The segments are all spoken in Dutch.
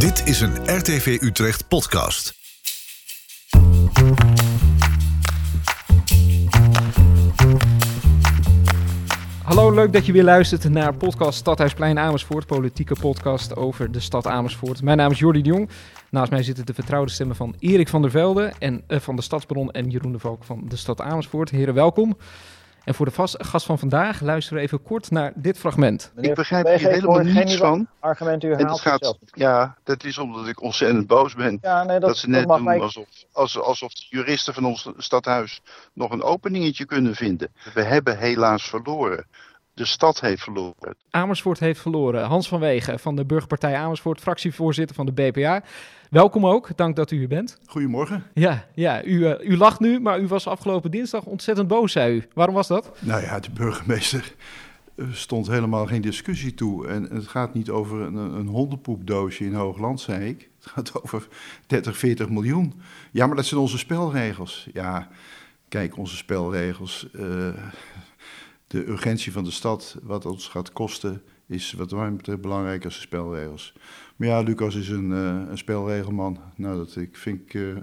Dit is een RTV Utrecht podcast. Hallo, leuk dat je weer luistert naar podcast Stadhuisplein Amersfoort, politieke podcast over de stad Amersfoort. Mijn naam is Jordi de Jong. Naast mij zitten de vertrouwde stemmen van Erik van der Velde en eh, van de Stadsbron en Jeroen de Valk van de stad Amersfoort. Heren, welkom. En voor de vast, gast van vandaag luisteren we even kort naar dit fragment. ik begrijp hier helemaal niets van. Argument, u dat gaat, ja, dat is omdat ik ontzettend boos ben. Ja, nee, dat, dat, ze net dat doen mij... alsof, alsof de juristen van ons stadhuis nog een openingetje kunnen vinden. We hebben helaas verloren. De stad heeft verloren. Amersfoort heeft verloren. Hans van Wegen van de Burgerpartij Amersfoort, fractievoorzitter van de BPA. Welkom ook, dank dat u hier bent. Goedemorgen. Ja, ja u, uh, u lacht nu, maar u was afgelopen dinsdag ontzettend boos, zei u. Waarom was dat? Nou ja, de burgemeester stond helemaal geen discussie toe. En het gaat niet over een, een hondenpoepdoosje in Hoogland, zei ik. Het gaat over 30, 40 miljoen. Ja, maar dat zijn onze spelregels. Ja, kijk, onze spelregels. Uh, de urgentie van de stad, wat ons gaat kosten, is wat mij betreft belangrijker als de spelregels. Maar ja, Lucas is een, uh, een spelregelman. Nou, dat ik vind ik uh,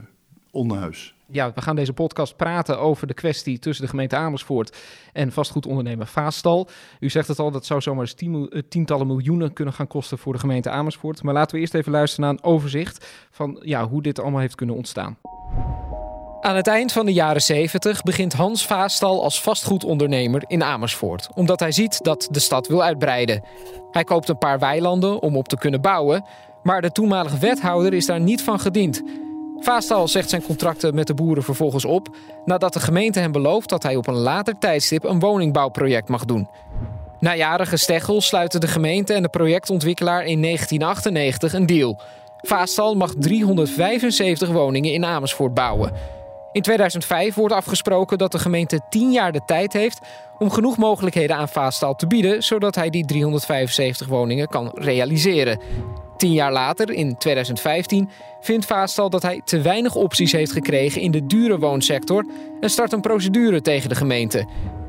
onhuis. Ja, we gaan deze podcast praten over de kwestie tussen de gemeente Amersfoort en vastgoedondernemer Vaastal. U zegt het al, dat zou zomaar tien, uh, tientallen miljoenen kunnen gaan kosten voor de gemeente Amersfoort. Maar laten we eerst even luisteren naar een overzicht van ja, hoe dit allemaal heeft kunnen ontstaan. Aan het eind van de jaren 70 begint Hans Vaastal als vastgoedondernemer in Amersfoort, omdat hij ziet dat de stad wil uitbreiden. Hij koopt een paar weilanden om op te kunnen bouwen, maar de toenmalige wethouder is daar niet van gediend. Vaastal zegt zijn contracten met de boeren vervolgens op, nadat de gemeente hem belooft dat hij op een later tijdstip een woningbouwproject mag doen. Na jaren gesteggel sluiten de gemeente en de projectontwikkelaar in 1998 een deal. Vaastal mag 375 woningen in Amersfoort bouwen. In 2005 wordt afgesproken dat de gemeente 10 jaar de tijd heeft om genoeg mogelijkheden aan Vaastal te bieden, zodat hij die 375 woningen kan realiseren. Tien jaar later, in 2015, vindt Vaastal dat hij te weinig opties heeft gekregen in de dure woonsector en start een procedure tegen de gemeente.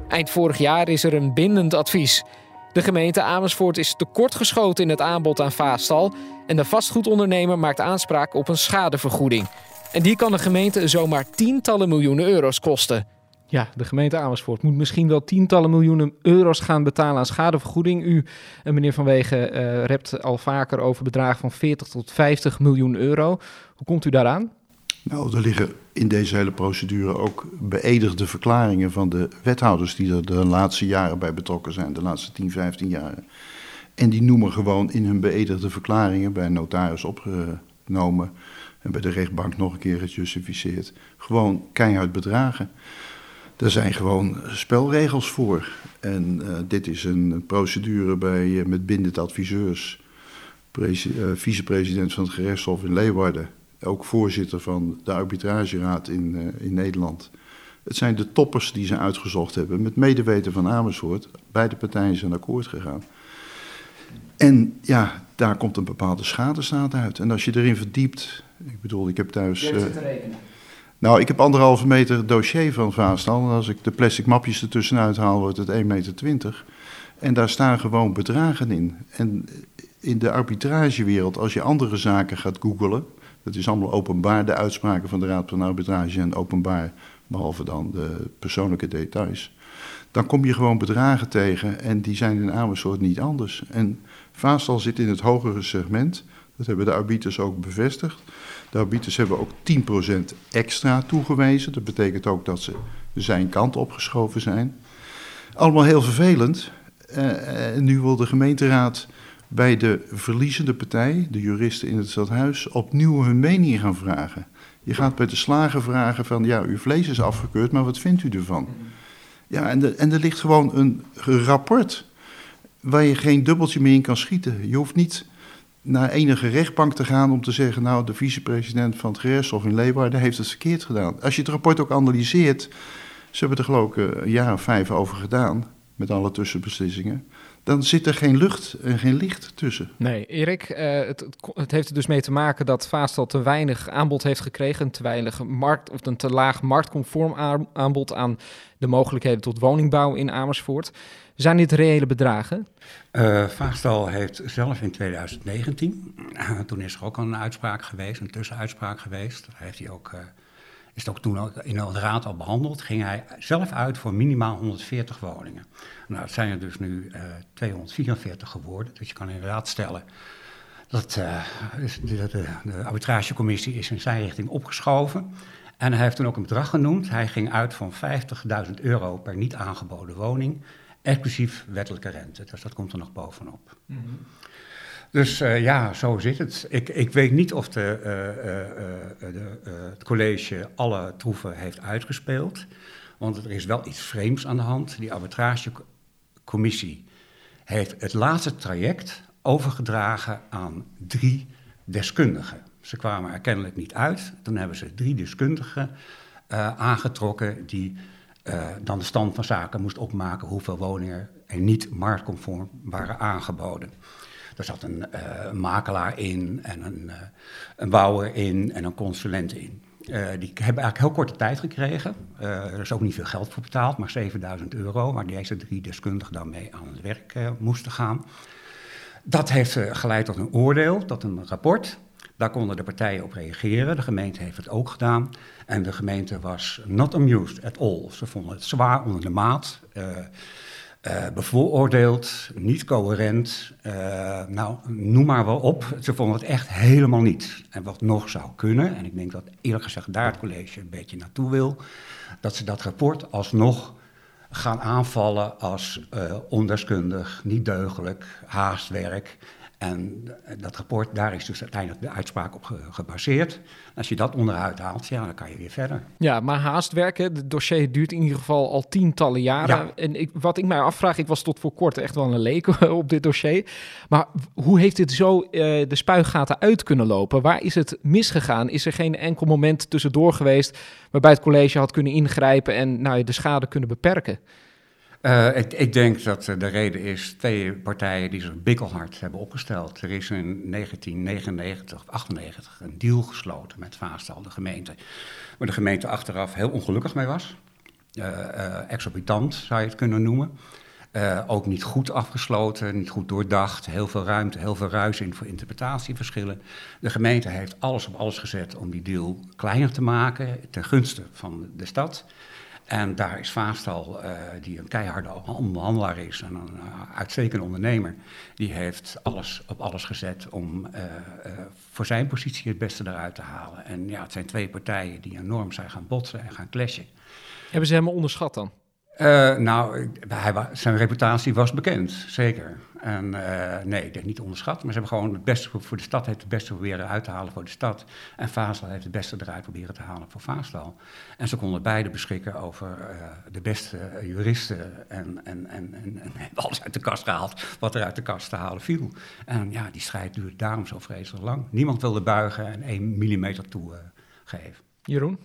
Eind vorig jaar is er een bindend advies. De gemeente Amersfoort is tekortgeschoten in het aanbod aan Vaastal en de vastgoedondernemer maakt aanspraak op een schadevergoeding. En die kan de gemeente zomaar tientallen miljoenen euro's kosten. Ja, de gemeente Amersfoort moet misschien wel tientallen miljoenen euro's gaan betalen aan schadevergoeding. U, meneer Van Wegen, uh, rept al vaker over bedragen van 40 tot 50 miljoen euro. Hoe komt u daaraan? Nou, er liggen in deze hele procedure ook beëdigde verklaringen van de wethouders die er de laatste jaren bij betrokken zijn, de laatste 10, 15 jaren. En die noemen gewoon in hun beëdigde verklaringen bij een notaris opgenomen en bij de rechtbank nog een keer gejustificeerd. Gewoon keihard bedragen. Er zijn gewoon spelregels voor. En uh, dit is een procedure bij, uh, met bindend adviseurs. Uh, vicepresident van het gerechtshof in Leeuwarden. Ook voorzitter van de arbitrageraad in, in Nederland. Het zijn de toppers die ze uitgezocht hebben. Met medeweten van Amersfoort. Beide partijen zijn akkoord gegaan. En ja, daar komt een bepaalde schadestaat uit. En als je erin verdiept. Ik bedoel, ik heb thuis. Uh, nou, ik heb anderhalve meter dossier van Vaastal. En als ik de plastic mapjes ertussenuit haal, wordt het 1,20 meter. En daar staan gewoon bedragen in. En in de arbitragewereld, als je andere zaken gaat googelen. Dat is allemaal openbaar, de uitspraken van de Raad van Arbitrage en openbaar, behalve dan de persoonlijke details. Dan kom je gewoon bedragen tegen en die zijn in Amersfoort niet anders. En Vaastal zit in het hogere segment. Dat hebben de arbiters ook bevestigd. De arbiters hebben ook 10% extra toegewezen. Dat betekent ook dat ze zijn kant opgeschoven zijn. Allemaal heel vervelend. Uh, en nu wil de gemeenteraad bij de verliezende partij, de juristen in het stadhuis, opnieuw hun mening gaan vragen. Je gaat bij de slager vragen van, ja, uw vlees is afgekeurd, maar wat vindt u ervan? Ja, en, en er ligt gewoon een rapport waar je geen dubbeltje meer in kan schieten. Je hoeft niet naar enige rechtbank te gaan om te zeggen, nou, de vicepresident van het gerechtshof in Leeuwarden heeft het verkeerd gedaan. Als je het rapport ook analyseert, ze hebben er geloof ik een jaar of vijf over gedaan, met alle tussenbeslissingen, dan zit er geen lucht en geen licht tussen. Nee, Erik, uh, het, het, heeft er dus mee te maken dat Vaastal te weinig aanbod heeft gekregen, een te weinig markt of een te laag marktconform aanbod aan de mogelijkheden tot woningbouw in Amersfoort. Zijn dit reële bedragen? Uh, Vaastal heeft zelf in 2019 toen is er ook een uitspraak geweest, een tussenuitspraak geweest. Daar heeft hij ook, is ook toen in de raad al behandeld. Ging hij zelf uit voor minimaal 140 woningen. Nou, het zijn er dus nu 244 geworden. Dus je kan inderdaad stellen dat de, de, de, arbitragecommissie is in zijn richting opgeschoven. En hij heeft toen ook een bedrag genoemd. Hij ging uit van 50.000 euro per niet aangeboden woning, exclusief wettelijke rente. Dus dat komt er nog bovenop. Mm. Dus uh, ja, zo zit het. Ik, ik weet niet of de, uh, uh, de, het college alle troeven heeft uitgespeeld. Want er is wel iets vreemds aan de hand. Die arbitragecommissie heeft het laatste traject overgedragen aan drie deskundigen. Ze kwamen er kennelijk niet uit. Toen hebben ze drie deskundigen aangetrokken die dan de stand van zaken moest opmaken hoeveel woningen er niet marktconform waren aangeboden. Er zat een uh, makelaar in en een, een, bouwer in en een consulent in. die hebben eigenlijk heel korte tijd gekregen. er is ook niet veel geld voor betaald, maar 7000 euro, waar deze drie deskundigen dan mee aan het werk moesten gaan. Dat heeft geleid tot een oordeel, tot een rapport. Daar konden de partijen op reageren. De gemeente heeft het ook gedaan. En de gemeente was not amused at all. Ze vonden het zwaar onder de maat. Uh, bevooroordeeld, niet coherent. Uh, nou, noem maar wel op. Ze vonden het echt helemaal niet. En wat nog zou kunnen, en ik denk dat eerlijk gezegd daar het college een beetje naartoe wil, dat ze dat rapport alsnog gaan aanvallen als ondeskundig, niet deugelijk, haastwerk. En dat rapport, daar is dus uiteindelijk de uitspraak op gebaseerd. Als je dat onderuit haalt, ja, dan kan je weer verder. Ja, maar haastwerken, het dossier duurt in ieder geval al tientallen jaren. Ja. En ik, wat ik mij afvraag, ik was tot voor kort echt wel een leek op dit dossier. Maar hoe heeft dit zo uh, de spuigaten uit kunnen lopen? Waar is het misgegaan? Is er geen enkel moment tussendoor geweest waarbij het college had kunnen ingrijpen en nou, de schade kunnen beperken? Uh, ik, ik, denk dat de reden is twee partijen die zich bikkelhard hebben opgesteld. Er is in 1999 of 98 een deal gesloten met Vaastal, de gemeente. Waar de gemeente achteraf heel ongelukkig mee was. Uh, uh, exorbitant zou je het kunnen noemen. ook niet goed afgesloten, niet goed doordacht. Heel veel ruimte, heel veel ruis in voor interpretatieverschillen. De gemeente heeft alles op alles gezet om die deal kleiner te maken ten gunste van de stad. En daar is Vaastal, uh, die een keiharde onderhandelaar is en een uh, uitstekende ondernemer, die heeft alles op alles gezet om uh, voor zijn positie het beste eruit te halen. En ja, het zijn twee partijen die enorm zijn gaan botsen en gaan clashen. Hebben ze hem onderschat dan? Nou, hij, zijn reputatie was bekend, zeker. En uh, nee, ik denk niet onderschat, maar ze hebben gewoon het beste voor de stad, heeft het beste proberen uit te halen voor de stad. En Vaasdal heeft het beste eruit proberen te halen voor Vaasdal. En ze konden beide beschikken over uh, de beste juristen en, en, en, en, en alles uit de kast gehaald wat er uit de kast te halen viel. En ja, die strijd duurde daarom zo vreselijk lang. Niemand wilde buigen en één millimeter toegeven. Jeroen?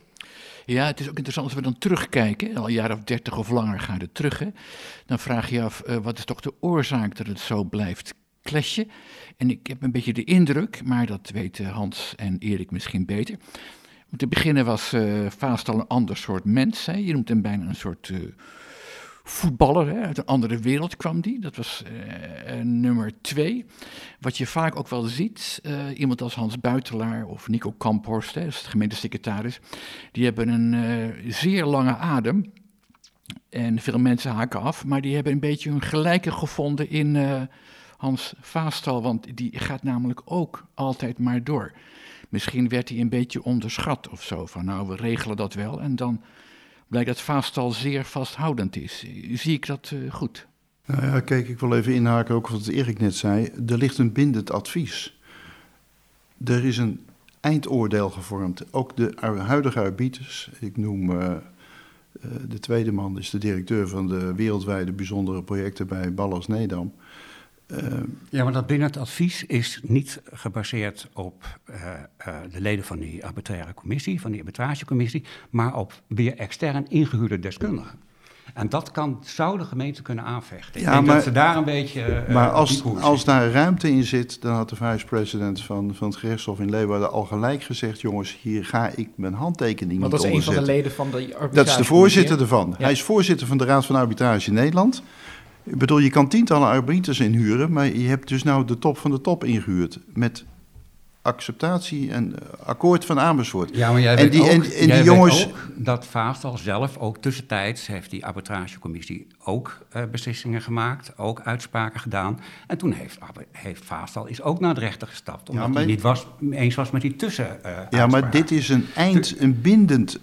Ja, het is ook interessant als we dan terugkijken, al een jaar of dertig of langer gaan we terug. Hè, dan vraag je af, uh, wat is toch de oorzaak dat het zo blijft clashen? En ik heb een beetje de indruk, maar dat weten Hans en Erik misschien beter. Om te beginnen was uh, Vaastal een ander soort mens. Hè. Je noemt hem bijna een soort voetballer. Hè? Uit een andere wereld kwam die. Dat was uh, nummer twee. Wat je vaak ook wel ziet, uh, iemand als Hans Buitelaar of Nico Kamphorst, hè, dat is gemeentesecretaris, die hebben een zeer lange adem. En veel mensen haken af, maar die hebben een beetje hun gelijke gevonden in Hans Vaastal, want die gaat namelijk ook altijd maar door. Misschien werd hij een beetje onderschat of zo, van nou, we regelen dat wel en dan blijkt dat Vaastal zeer vasthoudend is. Zie ik dat uh, goed? Nou ja, kijk, ik wil even inhaken ook wat Erik net zei. Er ligt een bindend advies. Er is een eindoordeel gevormd. Ook de huidige arbiters, ik noem uh, uh, de tweede man, is de directeur van de wereldwijde bijzondere projecten bij Ballas Nedam. Uh, ja, maar dat binnen het advies is niet gebaseerd op uh, uh, de leden van die arbitraire commissie, van die arbitragecommissie, maar op weer extern ingehuurde deskundigen. En dat kan, zou de gemeente kunnen aanvechten. Ik ja, denk maar, dat ze daar een beetje. maar als, als daar ruimte in zit, dan had de vice-president van, van het gerechtshof in Leeuwarden al gelijk gezegd: jongens, hier ga ik mijn handtekening Want niet dat is een van de leden van de arbitrage. Dat is de voorzitter ervan. Ja. Hij is voorzitter van de Raad van Arbitrage in Nederland. Ik bedoel, je kan tientallen arbiters inhuren, maar je hebt dus nou de top van de top ingehuurd. Met acceptatie en eh, akkoord van Amersfoort. Ja, maar jij En die- ook, en- en die jij weet jongens- ook dat Vaastal zelf ook tussentijds heeft die arbitragecommissie ook eh, beslissingen gemaakt, ook uitspraken gedaan. En toen heeft, heeft Vaastal is ook naar de rechter gestapt, omdat maar- hij niet was, eens was met die tussen. eh, Ja, maar dit is een eind, een bindend,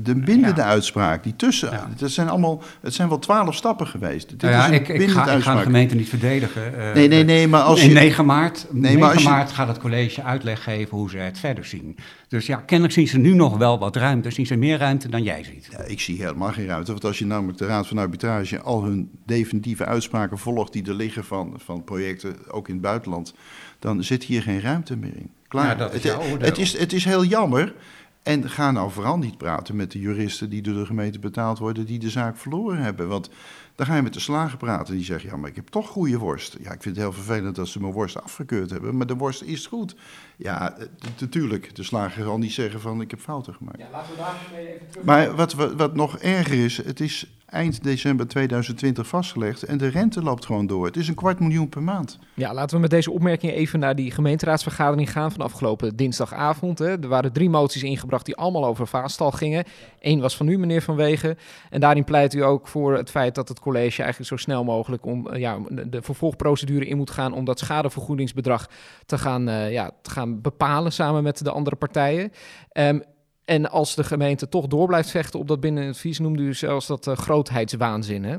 de bindende Ja. uitspraak. Die tussen, Ja. dat zijn allemaal, het zijn wel twaalf stappen geweest. Dit Nou is ja, een ik, ga, ik ga de gemeente niet verdedigen. eh, Nee, nee, nee, maar als je- 9 maart, Nee, 9 maar als je- maart gaat het college uitleg geven hoe ze het verder zien. Dus ja, kennelijk zien ze nu nog wel wat ruimte. Zien ze meer ruimte dan jij ziet. Ja, ik zie helemaal geen ruimte. Want als je namelijk de Raad van Arbitrage al hun definitieve uitspraken volgt die er liggen van, van projecten, ook in het buitenland, dan zit hier geen ruimte meer in. Klaar. Ja, dat is het, jouw oordeel. het, is, het is heel jammer. En ga nou vooral niet praten met de juristen die door de gemeente betaald worden, die de zaak verloren hebben. Want dan ga je met de slager praten die zeggen, ja, maar ik heb toch goede worst. Ja, ik vind het heel vervelend dat ze mijn worst afgekeurd hebben, maar de worst is goed. Ja, eh, natuurlijk, de slager zal niet zeggen van, ik heb fouten gemaakt. Ja, laten we daar even terug. Maar wat, wat, wat nog erger is, het is eind december 2020 vastgelegd en de rente loopt gewoon door. Het is een kwart miljoen per maand. Ja, laten we met deze opmerking even naar die gemeenteraadsvergadering gaan van afgelopen dinsdagavond. Hè. Er waren drie moties ingebracht die allemaal over Vaastal gingen. Eén was van u, meneer Van Wegen. En daarin pleit u ook voor het feit dat het college eigenlijk zo snel mogelijk om eh, ja, de- vervolgprocedure in moet gaan om dat schadevergoedingsbedrag te gaan, eh, ja, te gaan bepalen samen met de andere partijen. Ehm, en als de gemeente toch door blijft vechten op dat binnenadvies, noemde u zelfs dat eh, grootheidswaanzin. Hè?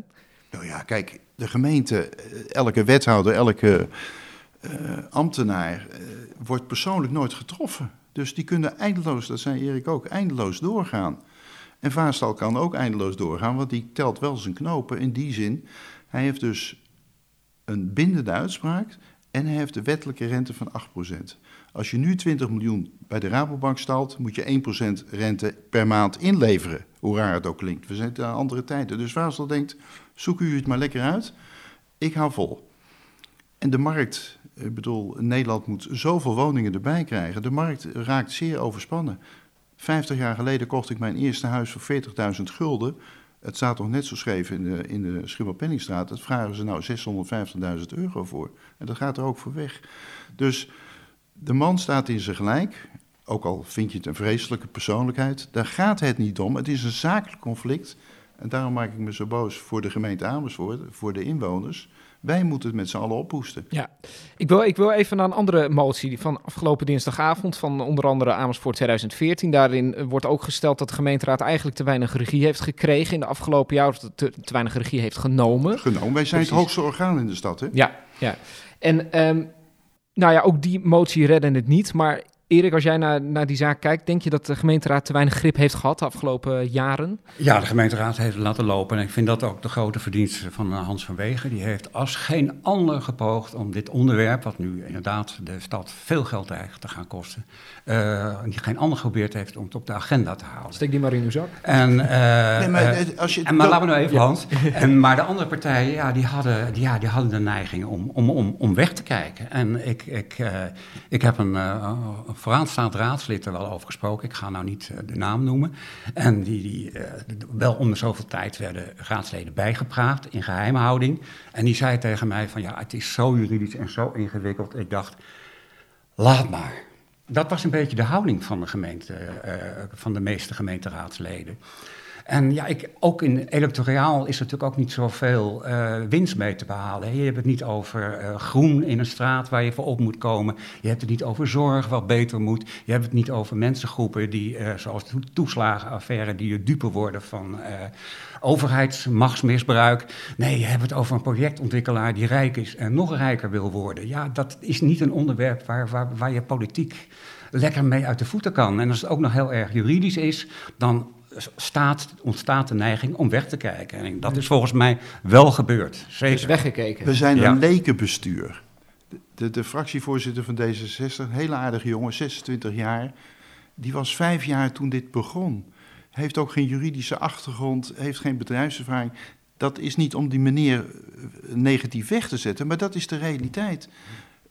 Nou ja, kijk, de gemeente, eh, elke wethouder, elke eh, ambtenaar wordt persoonlijk nooit getroffen. Dus die kunnen eindeloos, dat zei Erik ook, eindeloos doorgaan. En Vaastal kan ook eindeloos doorgaan, want die telt wel zijn knopen. In die zin, hij heeft dus een bindende uitspraak en hij heeft de wettelijke rente van 8%. Als je nu 20 miljoen bij de Rabobank stalt, moet je 1% rente per maand inleveren. Hoe raar het ook klinkt. We zitten aan andere tijden. Dus Vaastal denkt, zoek u het maar lekker uit. Ik hou vol. En de markt, ik bedoel, Nederland moet zoveel woningen erbij krijgen. De markt raakt zeer overspannen. 50 jaar geleden kocht ik mijn eerste huis voor 40.000 gulden. Het staat nog net zo scheef in de, in de Schimmelpenningstraat. Dat vragen ze nou 650.000 euro voor. En dat gaat er ook voor weg. Dus de man staat in zijn gelijk. Ook al vind je het een vreselijke persoonlijkheid. Daar gaat het niet om. Het is een zakelijk conflict. En daarom maak ik me zo boos voor de gemeente Amersfoort, voor de inwoners. Wij moeten het met z'n allen ophoesten. Ja, ik wil, ik wil even naar een andere motie van afgelopen dinsdagavond van onder andere Amersfoort 2014. Daarin wordt ook gesteld dat de gemeenteraad eigenlijk te weinig regie heeft gekregen in de afgelopen jaar, of te, te weinig regie heeft genomen. Genomen. Wij zijn het hoogste orgaan in de stad, hè? Ja, ja. En ehm, nou ja, ook die motie redden het niet. Maar Erik, als jij naar, naar die zaak kijkt, denk je dat de gemeenteraad te weinig grip heeft gehad de afgelopen jaren? Ja, de gemeenteraad heeft het laten lopen. En ik vind dat ook de grote verdienste van eh, Hans van Wegen. Die heeft als geen ander gepoogd om dit onderwerp, wat nu inderdaad de stad veel geld dreigt te gaan kosten, eh, die geen ander geprobeerd heeft om het op de agenda te halen. Steek die maar in uw zak. En, eh, Nee, maar eh, als je en, maar laten we nou even, Hans. En, maar de andere partijen, ja, die hadden, die, ja, die hadden de neiging om, om, om, om weg te kijken. En ik, ik, eh, ik heb een, eh, een vooraanstaand raadslid er wel over gesproken. Ik ga nou niet eh, de naam noemen. En die, die eh, wel om de zoveel tijd werden raadsleden bijgepraat in geheimhouding. En die zei tegen mij van, ja, het is zo juridisch en zo ingewikkeld. Ik dacht, laat maar. Dat was een beetje de houding van de, gemeente, eh, van de meeste gemeenteraadsleden. En ja, ik, ook in electoraal is er natuurlijk ook niet zoveel eh winst mee te behalen. Je hebt het niet over eh, groen in een straat waar je voor op moet komen. Je hebt het niet over zorg wat beter moet. Je hebt het niet over mensengroepen die, eh, zoals de toeslagenaffaire, die de dupe worden van overheidsmachtsmisbruik. Nee, je hebt het over een projectontwikkelaar die rijk is en nog rijker wil worden. Ja, dat is niet een onderwerp waar, waar, waar je politiek lekker mee uit de voeten kan. En als het ook nog heel erg juridisch is, dan staat, ontstaat de neiging om weg te kijken. En dat is volgens mij wel gebeurd. Zeker. Dus weggekeken. We zijn Ja. een lekenbestuur. De, de, de fractievoorzitter van D66, een hele aardige jongen, 26 jaar, die was vijf jaar toen dit begon. Heeft ook geen juridische achtergrond, heeft geen bedrijfservaring. Dat is niet om die meneer eh, negatief weg te zetten, maar dat is de realiteit.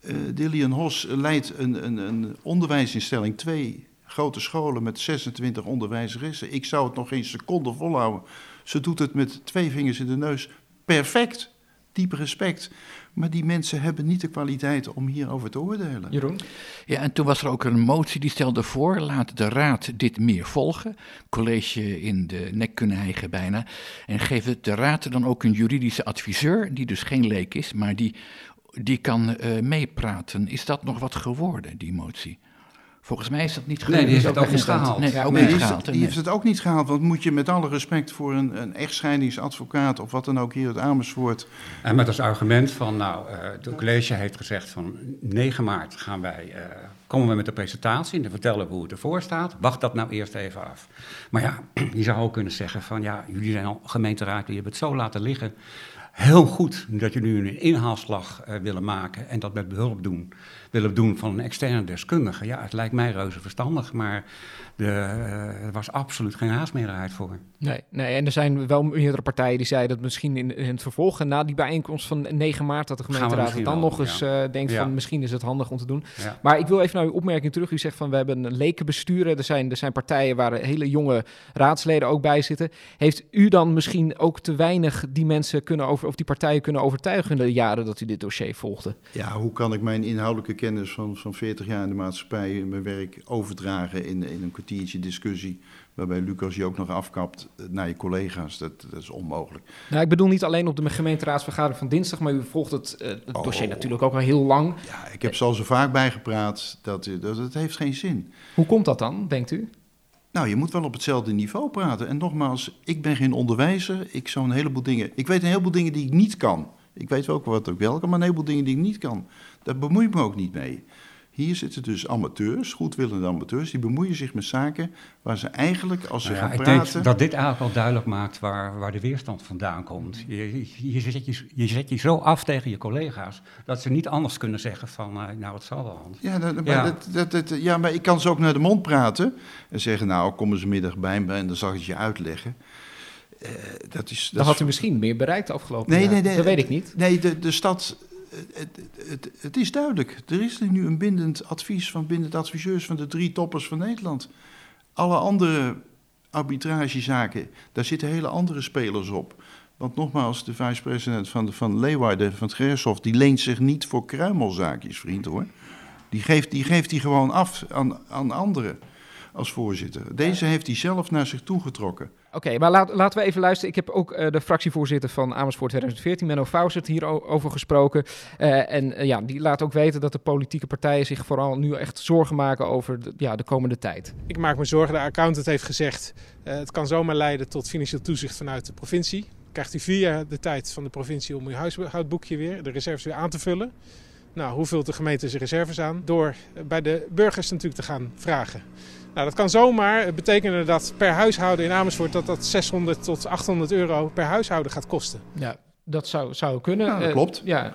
Eh Dillian Hos leidt een, een, een onderwijsinstelling, twee grote scholen met 26 onderwijzeressen. Ik zou het nog geen seconde volhouden. Ze doet het met twee vingers in de neus perfect. diep respect. Maar die mensen hebben niet de kwaliteit om hierover te oordelen. Jeroen? Ja, en toen was er ook een motie die stelde voor, laat de raad dit meer volgen. College in de nek kunnen hijgen bijna. En geef het de raad dan ook een juridische adviseur, die dus geen leek is, maar die, die kan uh, meepraten. Is dat nog wat geworden, die motie? Volgens mij is dat niet gelukt. Nee, die heeft het ook niet gehaald. Nee, ook nee, niet die, gehaald. die heeft het ook niet gehaald. Want moet je met alle respect voor een, een echtscheidingsadvocaat of wat dan ook hier uit Amersfoort. En met als argument van, nou, uh, de college heeft gezegd van 9 maart gaan wij, uh, komen we met de presentatie en dan vertellen we hoe het ervoor staat. Wacht dat nou eerst even af. Maar ja, je zou ook kunnen zeggen van, ja, jullie zijn al gemeenteraad, jullie hebben het zo laten liggen heel goed dat jullie nu een inhaalslag uh, willen maken en dat met behulp doen, willen doen van een externe deskundige. Ja, het lijkt mij reuze verstandig, maar de, uh, er was absoluut geen haastmeerderheid voor. Nee, nee, en er zijn wel meerdere partijen die zeiden dat misschien in, in het vervolg, na die bijeenkomst van 9 maart, dat de gemeenteraad het dan wel, nog eens uh, denkt ja. van misschien is het handig om te doen. Ja. Maar ik wil even naar uw opmerking terug. U zegt van we hebben een lekenbestuur. Er zijn, er zijn partijen waar hele jonge raadsleden ook bij zitten. Heeft u dan misschien ook te weinig die mensen kunnen over, of die partijen kunnen overtuigen in de jaren dat u dit dossier volgde? Ja, hoe kan ik mijn inhoudelijke kennis van, van 40 jaar in de maatschappij in mijn werk overdragen in, in een kwartiertje discussie? Waarbij Lucas je ook nog afkapt naar je collega's. Dat, dat is onmogelijk. Nou, ik bedoel niet alleen op de gemeenteraadsvergadering van dinsdag, maar u volgt het, uh, het dossier oh. natuurlijk ook al heel lang. Ja, ik heb zo zo vaak bijgepraat dat, dat het heeft geen zin. Hoe komt dat dan, denkt u? Nou, je moet wel op hetzelfde niveau praten. En nogmaals, ik ben geen onderwijzer. Ik zou een heleboel dingen. Ik weet een heleboel dingen die ik niet kan. Ik weet ook wat ik wel kan, maar een heleboel dingen die ik niet kan. Daar bemoei ik me ook niet mee. Hier zitten dus amateurs, goedwillende amateurs, die bemoeien zich met zaken waar ze eigenlijk, als ze nou gaan ik praten... denk dat dit eigenlijk al duidelijk maakt waar, waar de weerstand vandaan komt. Je, zet je, je zet je zo af tegen je collega's, dat ze niet anders kunnen zeggen van, uh, nou, het zal wel. Ja, dat, maar ja. Dat, dat, dat, ja, maar ik kan ze ook naar de mond praten en zeggen, nou, kom eens middag bij me en dan zal ik het je uitleggen. Uh, dat is, dat dan had u misschien meer bereikt afgelopen nee, jaar. Nee, nee, dat weet ik niet. Nee, de, de stad het, het, het, is duidelijk. Er is nu een bindend advies van bindend adviseurs van de drie toppers van Nederland. Alle andere arbitragezaken, daar zitten hele andere spelers op. Want nogmaals, de vice-president van, van Leeuwarden, van het Gerechtshof, die leent zich niet voor kruimelzaakjes, vriend hoor. Die geeft die, geeft die gewoon af aan, aan anderen als voorzitter. Deze heeft hij zelf naar zich toegetrokken. Oké, maar laten we even luisteren. Ik heb ook uh, de fractievoorzitter van Amersfoort 2014, Menno Fausert, hierover gesproken. Uh, en uh, ja, die laat ook weten dat de politieke partijen zich vooral nu echt zorgen maken over de, ja, de komende tijd. Ik maak me zorgen, de accountant heeft gezegd, het kan zomaar leiden tot financieel toezicht vanuit de provincie. Krijgt u jaar de tijd van de provincie om uw huishoudboekje weer, de reserves weer aan te vullen. Nou, hoe vult de gemeente zijn reserves aan? Door bij de burgers natuurlijk te gaan vragen. Nou, dat kan zomaar betekenen dat per huishouden in Amersfoort dat dat 600 tot 800 euro per huishouden gaat kosten. Ja, dat zou, zou kunnen. Ja, dat klopt. Uh, ja.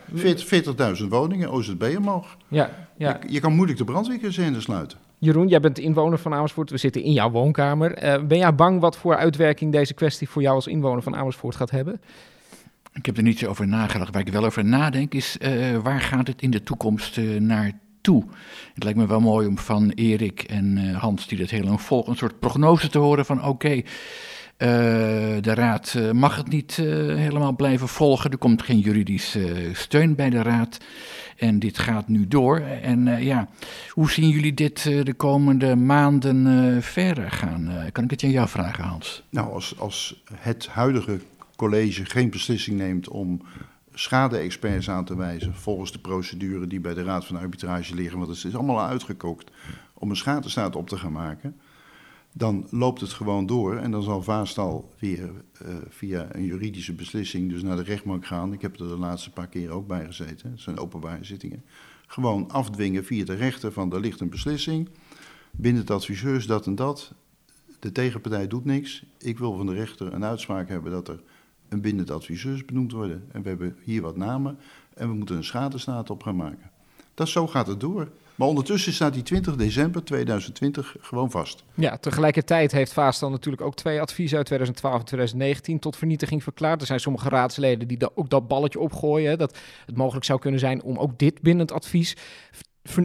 40.000 woningen, OZB omhoog. Ja, ja. Je, je kan moeilijk de brandweerkazerne sluiten. Jeroen, jij bent inwoner van Amersfoort. We zitten in jouw woonkamer. Uh, ben jij bang wat voor uitwerking deze kwestie voor jou als inwoner van Amersfoort gaat hebben? Ik heb er niet zo over nagedacht. Waar ik wel over nadenk is, uh, waar gaat het in de toekomst uh, naar Het lijkt me wel mooi om van Erik en uh, Hans, die dat heel lang volgen, een soort prognose te horen van oké, okay, de raad mag het niet helemaal blijven volgen. Er komt geen juridische steun bij de raad. En dit gaat nu door. En ja, hoe zien jullie dit de komende maanden verder gaan? kan ik het aan jou vragen, Hans? Nou, als, als het huidige college geen beslissing neemt om schade-experts aan te wijzen volgens de procedure die bij de Raad van Arbitrage liggen, want het is allemaal uitgekookt, om een schadestaat op te gaan maken, dan loopt het gewoon door en dan zal Vaastal weer uh, via een juridische beslissing dus naar de rechtbank gaan. Ik heb er de laatste paar keer ook bij gezeten, het zijn openbare zittingen. Gewoon afdwingen via de rechter van er ligt een beslissing, binnen het adviseurs dat en dat. De tegenpartij doet niks. Ik wil van de rechter een uitspraak hebben dat er een bindend adviseurs benoemd worden. En we hebben hier wat namen en we moeten een schadestaat op gaan maken. Dat zo gaat het door. Maar ondertussen staat die 20 december 2020 gewoon vast. Ja, tegelijkertijd heeft Vaastal natuurlijk ook twee adviezen uit 2012 en 2019 tot vernietiging verklaard. Er zijn sommige raadsleden die ook dat balletje opgooien. Dat het mogelijk zou kunnen zijn om ook dit bindend advies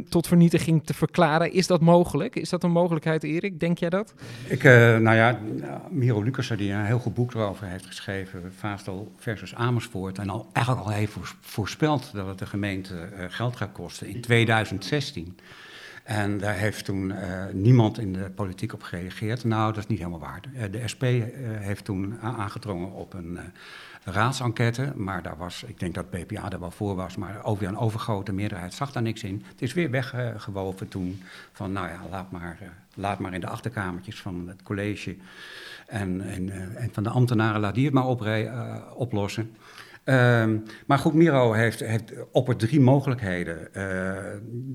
tot vernietiging te verklaren. Is dat mogelijk? Is dat een mogelijkheid, Erik? Denk jij dat? Ik, uh, nou ja, Miro Lucassen, die een heel goed boek erover heeft geschreven, Vaastal versus Amersfoort, en al, eigenlijk al heeft voorspeld dat het de gemeente uh, geld gaat kosten in 2016. En daar heeft toen uh, niemand in de politiek op gereageerd. Nou, dat is niet helemaal waar. de SP heeft toen aangedrongen op een raadsenquête. Maar daar was, ik denk dat PPA er wel voor was, maar over een overgrote meerderheid zag daar niks in. Het is weer weggewoven toen van, nou ja, laat maar, uh, laat maar in de achterkamertjes van het college en, en, uh, en van de ambtenaren, laat die het maar uh, oplossen. Um, maar goed, Miro heeft, heeft op drie mogelijkheden.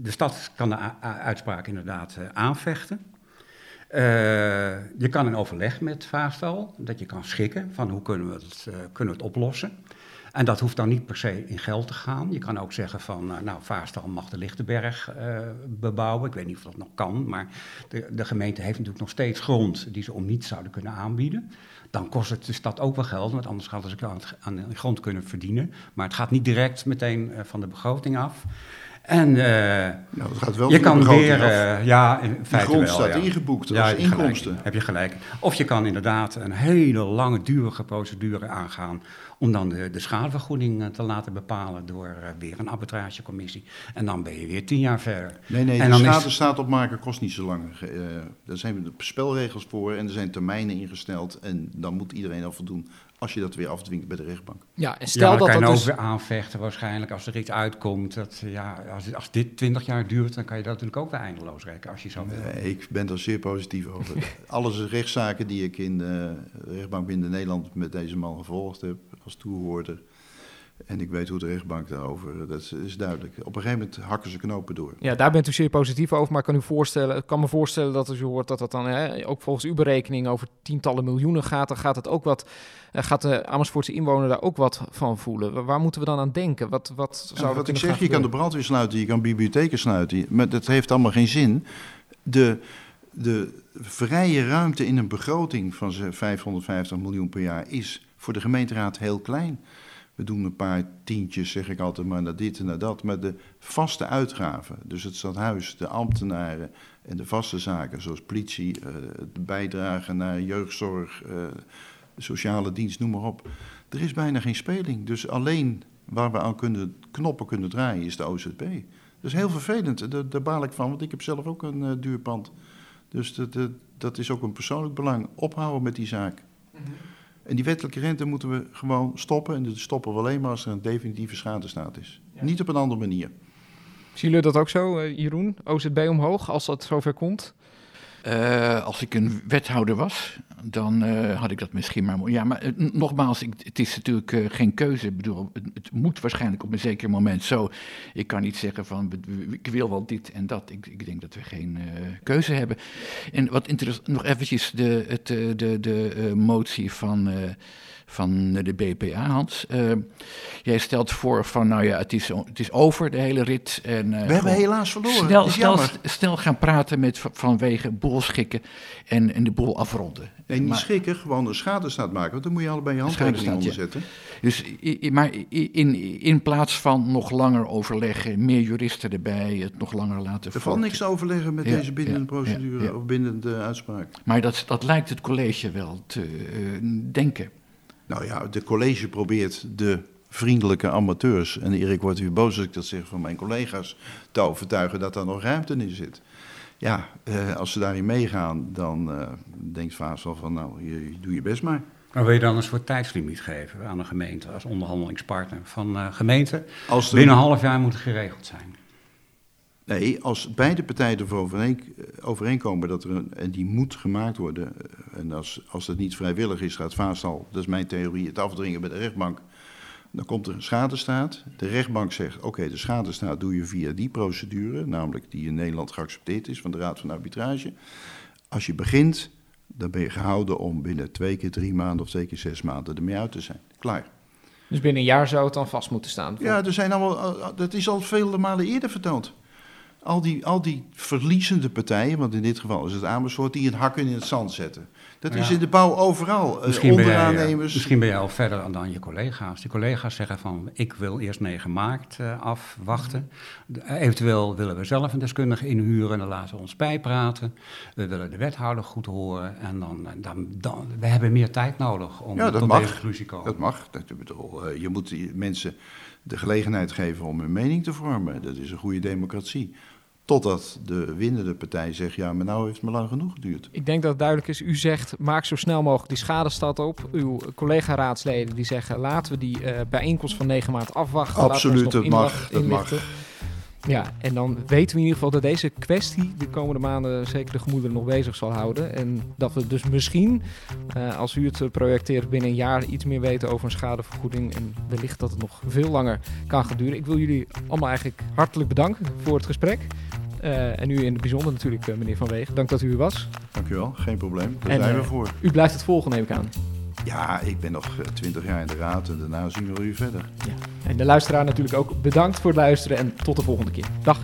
de stad kan de uitspraak inderdaad aanvechten. Uh, je kan in overleg met Vaastal, dat je kan schikken van hoe kunnen we het, uh, kunnen het oplossen. En dat hoeft dan niet per se in geld te gaan. Je kan ook zeggen van, uh, nou, Vaastal mag de Lichtenberg bebouwen. Ik weet niet of dat nog kan, maar de, de, gemeente heeft natuurlijk nog steeds grond die ze om niets zouden kunnen aanbieden. Dan kost het de stad ook wel geld, want anders hadden ze aan de grond kunnen verdienen. Maar het gaat niet direct meteen van de begroting af. En uh, nou, gaat wel je kan weer, uh, ja, in feite grond wel, staat ja. ingeboekt als ja, inkomsten. Gelijk, heb je gelijk. Of je kan inderdaad een hele lange, durige procedure aangaan om dan de, de schadevergoeding te laten bepalen door uh, weer een arbitragecommissie. En dan ben je weer tien jaar verder. Nee, nee, en de schade is, staat opmaken kost niet zo lang. Daar zijn spelregels voor en er zijn termijnen ingesteld. En dan moet iedereen al voldoen als je dat weer afdwingt bij de rechtbank. Ja, en stel ja, dat kan je dat ook dus... weer aanvechten waarschijnlijk als er iets uitkomt. Dat, ja, als, als dit twintig jaar duurt, dan kan je dat natuurlijk ook weer eindeloos rekken als je zo wil. Nee, ik ben er zeer positief over. Alles rechtszaken die ik in de rechtbank binnen Nederland met deze man gevolgd heb als toehoorder. En ik weet hoe de rechtbank daarover, dat is duidelijk. Op een gegeven moment hakken ze knopen door. Ja, daar bent u zeer positief over, maar ik kan, u voorstellen, kan me voorstellen dat als u hoort dat het dan hè, ook volgens uw berekening over tientallen miljoenen gaat, dan gaat het ook wat, gaat de Amersfoortse inwoner daar ook wat van voelen. Waar moeten we dan aan denken? Wat, wat zou ja, wat ik zeg, je kan de brandweer sluiten, je kan bibliotheken sluiten, maar dat heeft allemaal geen zin. De, de vrije ruimte in een begroting van 550 miljoen per jaar is voor de gemeenteraad heel klein. We doen een paar tientjes, zeg ik altijd maar, naar dit en naar dat. Maar de vaste uitgaven, dus het stadhuis, de ambtenaren en de vaste zaken, zoals politie, de bijdrage naar jeugdzorg, uh, sociale dienst, noem maar op. Er is bijna geen speling. Dus alleen waar we aan kunnen, knoppen kunnen draaien is de OZB. Dat is heel vervelend, daar, daar baal ik van, want ik heb zelf ook een duur pand. Dus dat, dat is ook een persoonlijk belang. Ophouden met die zaak. En die wettelijke rente moeten we gewoon stoppen. En dat stoppen we alleen maar als er een definitieve schadestaat is. Ja. Niet op een andere manier. Zien jullie dat ook zo, uh, Jeroen? OZB omhoog, als dat zover komt? Uh, als ik een wethouder was, dan uh, had ik dat misschien maar... Ja, maar uh, nogmaals, ik, het is natuurlijk geen keuze. Ik bedoel, het, het, moet waarschijnlijk op een zeker moment zo. Ik kan niet zeggen van, ik wil wel dit en dat. Ik, ik denk dat we geen keuze hebben. En wat interessant, nog eventjes de, het, de, de motie van van de BPA, Hans. Uh, jij stelt voor van, nou ja, het is, het is over, de hele rit. En, uh, We hebben helaas verloren. Snel, snel, snel gaan praten met vanwege boel schikken en, en de boel afronden. Nee, niet maar, schikken, gewoon een schadestaat maken. Want dan moet je allebei je handtekening onder zetten. Dus, maar in, in plaats van nog langer overleggen, meer juristen erbij, het nog langer laten Er valt niks te overleggen met ja, deze binnen ja, procedure ja, of binnen de uitspraak. Maar dat, dat lijkt het college wel te uh, denken. Nou ja, de college probeert de vriendelijke amateurs, en Erik wordt weer boos als ik dat zeg van mijn collega's, te overtuigen dat daar nog ruimte in zit. Ja, uh, als ze daarin meegaan, dan uh, denkt Vaas wel van, nou, je, je, doe je best maar. Maar wil je dan een soort tijdslimiet geven aan de gemeente als onderhandelingspartner van uh, gemeente? Als de... Binnen een half jaar moet het geregeld zijn. Nee, als beide partijen ervoor overeen, overeenkomen dat er een, en die moet gemaakt worden, en als, als dat niet vrijwillig is, gaat Vaastal, dat is mijn theorie, het afdringen bij de rechtbank, dan komt er een schadestaat. De rechtbank zegt, oké, okay, de schadestaat doe je via die procedure, namelijk die in Nederland geaccepteerd is van de Raad van Arbitrage. Als je begint, dan ben je gehouden om binnen twee keer drie maanden of twee keer zes maanden ermee uit te zijn. Klaar. Dus binnen een jaar zou het dan vast moeten staan? Ja, er zijn allemaal, dat is al vele malen eerder verteld. Al die, al die verliezende partijen, want in dit geval is het Amersfoort, die een hak in het zand zetten. Dat is in de bouw overal. Eh, Misschien ben, jij, eh, onderaannemers. misschien ben jij al verder dan je collega's. Die collega's zeggen van, ik wil eerst 9 maart eh, afwachten. Eh, eventueel willen we zelf een deskundige inhuren en dan laten we ons bijpraten. We willen de wethouder goed horen en dan, eh, dan, dan we hebben meer tijd nodig om Ja, dat tot mag. deze conclusie te komen. Dat mag. Dat, bedoel, eh, je moet mensen de gelegenheid geven om hun mening te vormen. Dat is een goede democratie. Totdat de winnende partij zegt, ja, maar nou heeft het me lang genoeg geduurd. Ik denk dat het duidelijk is. U zegt, maak zo snel mogelijk die schadestad op. Uw collega-raadsleden die zeggen, laten we die eh, bijeenkomst van 9 maart afwachten. Absoluut, dat mag. Dat mag. Ja, en dan weten we in ieder geval dat deze kwestie de komende maanden zeker de gemoederen nog bezig zal houden. En dat we dus misschien, eh, als u het eh, projecteert, binnen een jaar iets meer weten over een schadevergoeding. En wellicht dat het nog veel langer kan gaan duren. Ik wil jullie allemaal eigenlijk hartelijk bedanken voor het gesprek. Eh, en u in het bijzonder natuurlijk, eh, meneer Van Wegen. Dank dat u er was. Dank u wel, geen probleem. Daar En, zijn eh, we voor. U blijft het volgen, neem ik aan. Ja, ik ben nog twintig jaar in de raad en daarna zien we u verder. En de luisteraar natuurlijk ook bedankt voor het luisteren en tot de volgende keer. Dag.